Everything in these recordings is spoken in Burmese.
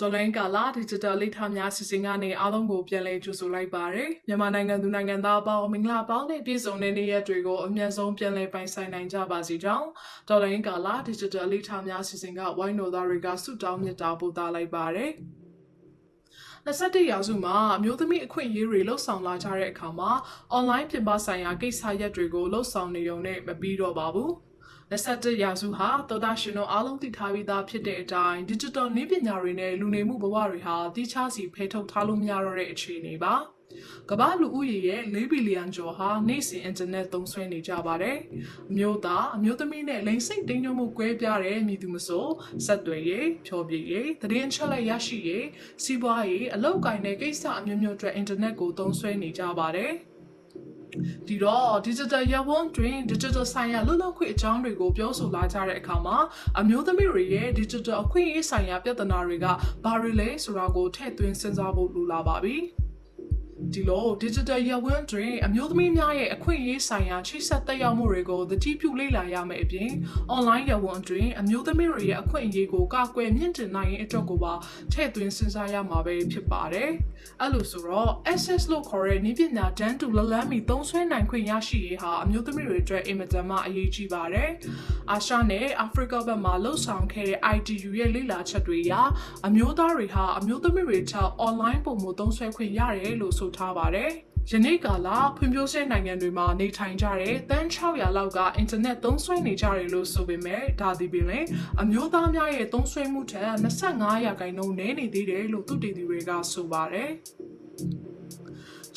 တော်လိုင်းကာလာ digital လိထားများစီစဉ်ကနေအားလုံးကိုပြန်လည်ကြိုဆိုလိုက်ပါရယ်မြန်မာနိုင်ငံသူနိုင်ငံသားအပေါင်းမင်္ဂလာပေါင်းနဲ့ပြည့်စုံတဲ့နေ့ရက်တွေကိုအမြတ်ဆုံးပြန်လည်ပိုင်ဆိုင်နိုင်ကြပါစေကြောင်းတော်လိုင်းကာလာ digital လိထားများစီစဉ်ကဝိုင်းတော်သားတွေကဆုတောင်းမြတ်တာပို့သလိုက်ပါရယ်21ရာစုမှာအမျိုးသမီးအခွင့်အရေးတွေလှုပ်ဆောင်လာကြတဲ့အခါမှာ online ပြင်ပဆိုင်ရာကိစ္စရပ်တွေကိုလှုပ်ဆောင်နေုံနဲ့မပြီးတော့ပါဘူး 21ရာစုဟာသောတာရှင်တို့အားလုံးသိထားပြီးသားဖြစ်တဲ့အတိုင်း digital နည်းပညာတွေနဲ့လူနေမှုဘဝတွေဟာတိကျစီဖယ်ထုတ်ထားလို့မရတော့တဲ့အခြေအနေပါကမ္ဘာလူဦးရေရဲ့4ဘီလီယံကျော်ဟာနေ့စဉ်အင်တာနက်သုံးစွဲနေကြပါတယ်။အမျိုးသားအမျိုးသမီးနဲ့လိင်စိတ်တင်းညှို့မှုကွဲပြားတဲ့မြည်သူမဆိုဆက်သွယ်ရေးဖြောပြရေးသတင်းချက်လက်ရရှိရေးစီးပွားရေးအလုပ်ကိုင်တဲ့ကိစ္စအမျိုးမျိုးအတွက်အင်တာနက်ကိုသုံးစွဲနေကြပါတယ်။ ဒီတော့ digital ရဝန်းတွင် digital ဆိုင်ရာလွတ်လပ်ခွင့်အကြောင်းတွေကိုပြောဆိုလာကြတဲ့အခါမှာအမျိုးသမီးတွေရဲ့ digital အခွင့်အရေးဆိုင်ရာပြဿနာတွေကဘာတွေလဲဆိုတာကိုထည့်သွင်းစဉ်းစားဖို့လိုလာပါပြီ။ ဒီလို digital ရဝန်းတွင်အမျိုးသမီးများရဲ့အခွင့်အရေးဆိုင်ရာချိဆက်သက်ရောက်မှုတွေကိုသတိပြုလေ့လာရမယ်အပြင် online ရဝန်းတွင်အမျိုးသမီးတွေရဲ့အခွင့်အရေးကိုကာကွယ်မြင့်တင်နိုင်ရေးအတွက်ကိုပါထည့်သွင်းစဉ်းစားရမှာပဲဖြစ်ပါတယ်။အဲ့လိုဆိုတော့ access လို့ခေါ်တဲ့နည်းပညာတန်းတူလလန်းမီသုံးစွဲနိုင်ခွင့်ရရှိရေးဟာအမျိုးသမီးတွေအတွက်အင်မတန်မှအရေးကြီးပါတယ်။အာရှနဲ့အာဖရိကဘက်မှာလှုပ်ဆောင်ခဲ့တဲ့ ITU ရဲ့လေ့လာချက်တွေအရအမျိုးသားတွေဟာအမျိုးသမီးတွေထက် online ပုံမှုသုံးစွဲခွင့်ရတယ်လို့ဆိုထားပါတယ်။ယနေ့ကာလဖွံ့ဖြိုးဆဲနိုင်ငံတွေမှာနေထိုင်ကြတဲ့တန်း600လောက်ကအင်တာနက်သုံးစွဲနေကြတယ်လို့ဆိုပေမဲ့ဒါဒီပင်လည်းအမျိုးသားများရဲ့သုံးစွဲမှုထက်25ရာခိုင်နှုန်းနည်းနေသေးတယ်လို့သူတည်သူတွေကဆိုပါတယ်။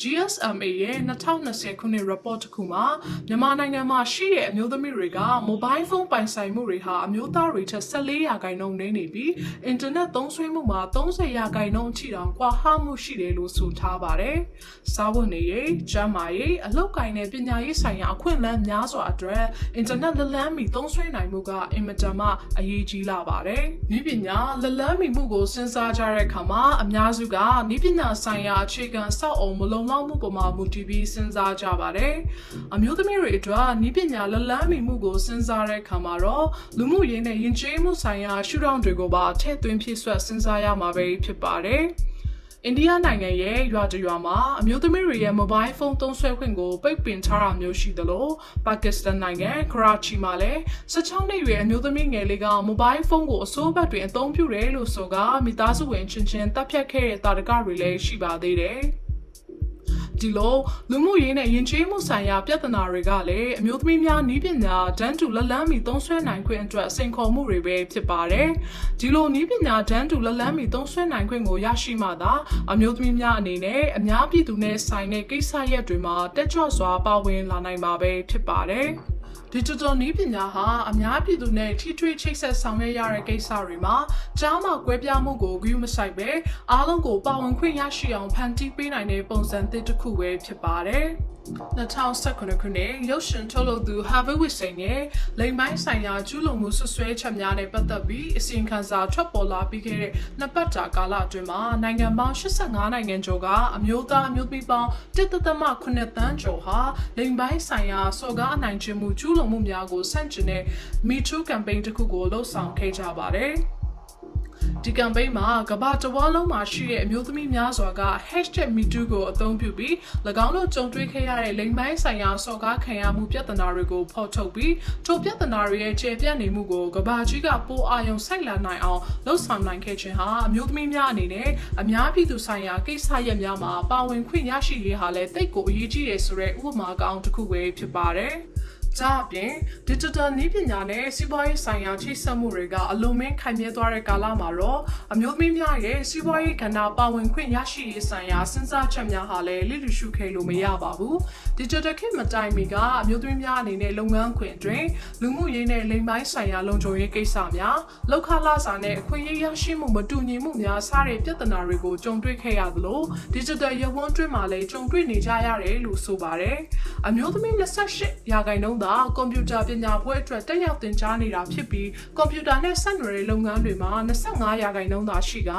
GSMA ရဲ့2020ခုနှစ် report တစ်ခုမှာမြန်မာနိုင်ငံမှာရှိတဲ့အမျိုးသမီးတွေက mobile phone ပိုင်ဆိုင်မှုတွေဟာအမျိုးသားတွေထက်14ရာခိုင်နှုန်းနည်းနေပြီး internet သုံးစွဲမှုမှာ30ရာခိုင်နှုန်းအထိတောင်ကွာဟမှုရှိတယ်လို့ဆိုထားပါတယ်။စားဝတ်နေရေး၊ကျန်းမာရေး၊အလုပ်ကိုင်နဲ့ပညာရေးဆိုင်ရာအခွင့်အလမ်းများစွာအတွက် internet လလန်းမီသုံးစွဲနိုင်မှုကအင်မတန်မှအရေးကြီးလာပါတယ်။ဤပညာလလန်းမီမှုကိုစဉ်းစားကြတဲ့အခါမှာအများစုကဤပညာဆိုင်ရာအခြေခံစောက်အောင်မလုံလောက်မှုပေါ်မှာမူတည်ပြီးစဉ်းစားကြပါတယ်။အမျိုးသမီးတွေအတွက်ဤပညာလလန်းမီမှုကိုစဉ်းစားတဲ့အခါမှာတော့လူမှုရေးနဲ့ယဉ်ကျေးမှုဆိုင်ရာရှုထောင့်တွေကိုပါထည့်သွင်းဖြည့်ဆွတ်စဉ်းစားရမှာပဲဖြစ်ပါတယ်။အိန္ဒိယနိုင်ငံရဲ့ရွာတရွာမှာအမျိုးသမီးတွေရဲ့ mobile phone သုံးစွဲခွင့်ကိုပိတ်ပင်ထားတာမျိုးရှိသလိုပါကစ္စတန်နိုင်ငံကရာချီမှာလည်း16နှစ်ရွယ်အမျိုးသမီးငယ်လေးက mobile phone ကိုအစိုးဘက်တွင်အသုံးပြုတယ်လို့ဆိုကမိသားစုဝင်ချင်းချင်းတပ်ဖြတ်ခဲ့တဲ့တာတကတွေလည်းရှိပါသေးတယ်။ ဒီလိုလူမှုရေးနဲ့ယဉ်ကျေးမှုဆိုင်ရာပြဿနာတွေကလည်းအမျိုးသမီးများနည်းပညာတန်းတူလက်လန်းမီသုံးစွဲနိုင်ခွင့်အတွက်စိန်ခေါ်မှုတွေပဲဖြစ်ပါတယ်။ဒီလိုနည်းပညာတန်းတူလက်လန်းမီသုံးစွဲနိုင်ခွင့်ကိုရရှိမှသာအမျိုးသမီးများအနေနဲ့အများပြည်သူနဲ့ဆိုင်တဲ့ကိစ္စရပ်တွေမှာတက်ကြွစွာပါဝင်လာနိုင်မှာပဲဖြစ်ပါတယ်။ digital နည်းပညာဟာအများပြည်သူနဲ့ထိထွေးချိတ်ဆက်ဆောင်ရွက်ရတဲ့ကိစ္စတွေမှာကြားမှကွဲပြားမှုကိုဂရုမစိုက်ပဲအားလုံးကိုပါဝင်ခွင့်ရရှိအောင်ဖန်တီးပေးနိုင်တဲ့ပုံစံသစ်တစ်ခုပဲဖြစ်ပါတယ်။2019ခုနှစ်ရုပ်ရှင်ထုတ်လုပ်သူ Harvey Weinstein ရဲ့လိင်ပိုင်းဆိုင်ရာကျူးလွန်မှုဆွဆွဲချက်များနဲ့ပတ်သက်ပြီးအစီရင်ခံစာထွက်ပေါ်လာပြီးခဲ့တဲ့နှစ်ပတ်တာကာလအတွင်းမှာနိုင်ငံပေါင်း85နိုင်ငံကျော်ကအမျိုးသားအမျိုးသမီးပေါင်း1.8သန်းကျော်ဟာလိင်ပိုင်းဆိုင်ရာစော်ကားအနိုင်ကျင့်မှုကျူးလွန်မှုများကိုဆန့်ကျင်တဲ့ Me Too campaign တစ်ခုကိုလှုပ်ဆောင်ခဲ့ကြပါတယ်။ ဒီကမ်ပိန်းမှာကမ္ဘာတဝန်းလုံးမှာရှိတဲ့အမျိုးသမီးများစွာက #MeToo ကိုအသုံးပြုပြီး၎င်းတို့ကြုံတွေ့ခဲ့ရတဲ့လိင်ပိုင်းဆိုင်ရာစော်ကားခံရမှုပြဿနာတွေကိုဖော်ထုတ်ပြီးထိုပြဿနာတွေရဲ့ကျေပြန့်နေမှုကိုကမ္ဘာကြီးကပိုအာရုံစိုက်လာနိုင်အောင်လှုံ့ဆော်နိုင်ခဲ့ခြင်းဟာအမျိုးသမီးများအနေနဲ့အများပြည်သူဆိုင်ရာကိစ္စရပ်များမှာပါဝင်ခွင့်ရရှိရေးဟာလည်းတိတ်ကိုအရေးကြီးတယ်ဆိုတဲ့ဥပမာကောင်းတစ်ခုပဲဖြစ်ပါတယ်။ ဒါအပြင် digital နည်းပညာနဲ့စီးပွားရေးဆိုင်ရာချိတ်ဆက်မှုတွေကအလုံးမင်းခိုင်မြဲသွားတဲ့ကာလမှာတော့အမျိုးသမီးများရဲ့စီးပွားရေးကဏ္ဍပါဝင်ခွင့်ရရှိရေးဆိုင်ရာစဉ်းစားချက်များဟာလည်းလိလူရှုခဲ့လို့မရပါဘူး။ digital ခေတ်မတိုင်မီကအမျိုးသမီးများအနေနဲ့လုပ်ငန်းခွင်အတွင်းလူမှုရေးနဲ့လိမ်ပိုင်းဆိုင်ရာလုံခြုံရေးကိစ္စများလောက်ခလာစာနဲ့အခွင့်အရေးရရှိမှုမတူညီမှုများစတဲ့ပြဿနာတွေကိုကြုံတွေ့ခဲ့ရသလို digital ရဝန်းတွင်းမှာလည်းကြုံတွေ့နေကြရတယ်လို့ဆိုပါတယ်။အမျိုးသမီး28ရာခိုင်နှုန်းသာကွန်ပျူတာပညာပွဲအတွက်တက်ရောက်သင်ကြားနေတာဖြစ်ပြီးကွန်ပျူတာနဲ့ဆက်နွယ်တဲ့လုပ်ငန်းတွေမှာ25ရာခိုင်နှုန်းသာရှိက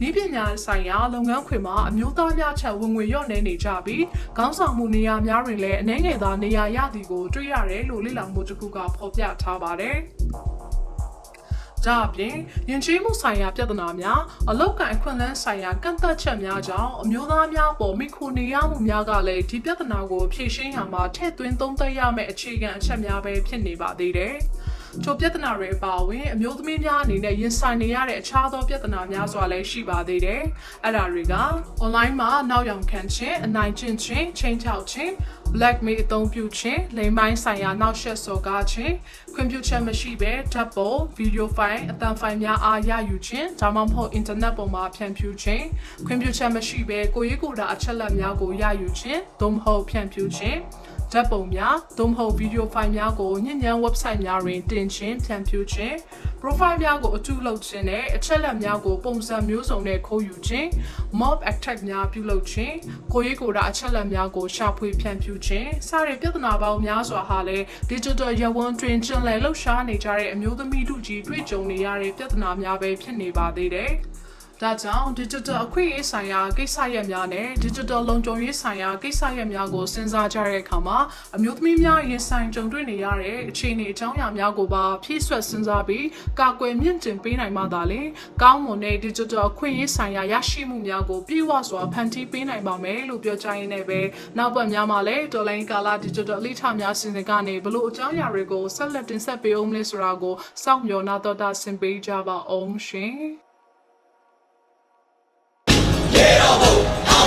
နည်းပညာဆိုင်ရာလုပ်ငန်းခွင်မှာအမျိုးသားများချက်ဝင်ငွေလျော့နေနေကြပြီးခေါင်းဆောင်မှုနေရာများတွင်လည်းအနေငယ်သာနေရာရသည်ကိုတွေ့ရတယ်လို့လေ့လာမှုတစ်ခုကဖော်ပြထားပါတယ်။ ဒါအပြင်ယဉ်ကျေးမှုဆိုင်ရာပြဿနာများအလောက်ကန်ခွင့်လန်းဆိုင်ရာကန့်သက်ချက်များကြောင့်အမျိုးသားများပေါ်မိခိုနေရမှုများကလည်းဒီပြဿနာကိုဖြေရှင်းရမှာထည့်သွင်းသုံးသပ်ရမယ့်အခြေခံအချက်များပဲဖြစ်နေပါသေးတယ်။ ချိုပြဿနာတွေအပါအဝင်အမျိုးသမီးများအနေနဲ့ရင်ဆိုင်နေရတဲ့အခြားသောပြဿနာများစွာလည်းရှိပါသေးတယ်။အဲ့ဒါတွေက online မှာနောက်ယောင်ခံခြင်းအနိုင်ကျင့်ခြင်းချိန်ချောက်ခြင်း blackmail အသုံးပြုခြင်းလိမ်ပိုင်းဆိုင်ရာနောက်ဆက်စော်ကားခြင်းခွင့်ပြုချက်မရှိဘဲဓာတ်ပုံဗီဒီယိုဖိုင်အသံဖိုင်များအားရယူခြင်းဒါမှမဟုတ်အင်တာနက်ပေါ်မှာဖြန့်ဖြူးခြင်းခွင့်ပြုချက်မရှိဘဲကိုရေးကိုယ်တာအချက်လက်များကိုရယူခြင်းသို့မဟုတ်ဖြန့်ဖြူးခြင်း ဓာတ်ပုံများသို့မဟုတ်ဗီဒီယိုဖိုင်များကိုညဉ့်ညမ်း website များတွင်တင်ခြင်းဖြန့်ဖြူးခြင်း profile များကိုအထူးလုပ်ခြင်းနဲ့အချက်လက်များကိုပုံစံမျိုးစုံနဲ့ခိုးယူခြင်း mob attack များပြုလုပ်ခြင်းကိုရေးကိုယ်တာအချက်လက်များကိုရှာဖွေဖြန့်ဖြူးခြင်းစတဲ့ပြဿနာပေါင်းများစွာဟာလည်း digital ရဝန်တွင်ကျင်လည်လှုပ်ရှားနေကြတဲ့အမျိုးသမီးတို့ကြီးတွေ့ကြုံနေရတဲ့ပြဿနာများပဲဖြစ်နေပါသေးတယ်။ ဒါကြောင့် digital အခွင့်အရေးဆိုင်ရာကိစ္စရပ်များနဲ့ digital လုံခြုံရေးဆိုင်ရာကိစ္စရပ်များကိုစဉ်းစားကြတဲ့အခါမှာအမျိုးသမီးများရင်ဆိုင်ကြုံတွေ့နေရတဲ့အခြေအနေအကြောင်းအရာများကိုပါဖြည့်ဆွတ်စဉ်းစားပြီးကာကွယ်မြင့်တင်ပေးနိုင်မှသာလေကောင်းမွန်တဲ့ digital အခွင့်အရေးဆိုင်ရာရရှိမှုများကိုပြည့်ဝစွာဖန်တီးပေးနိုင်ပါမယ်လို့ပြောကြားရင်းနဲ့ပဲနောက်ပတ်များမှာလည်းဒေါ်လာကာလာ digital အလိထများစီစဉ်ကနေဘလို့အကြောင်းအရာတွေကိုဆက်လက်တင်ဆက်ပေးအောင်လဲဆိုတာကိုစောင့်မျှော်နာတော်တာဆင်ပေးကြပါအောင်ရှင်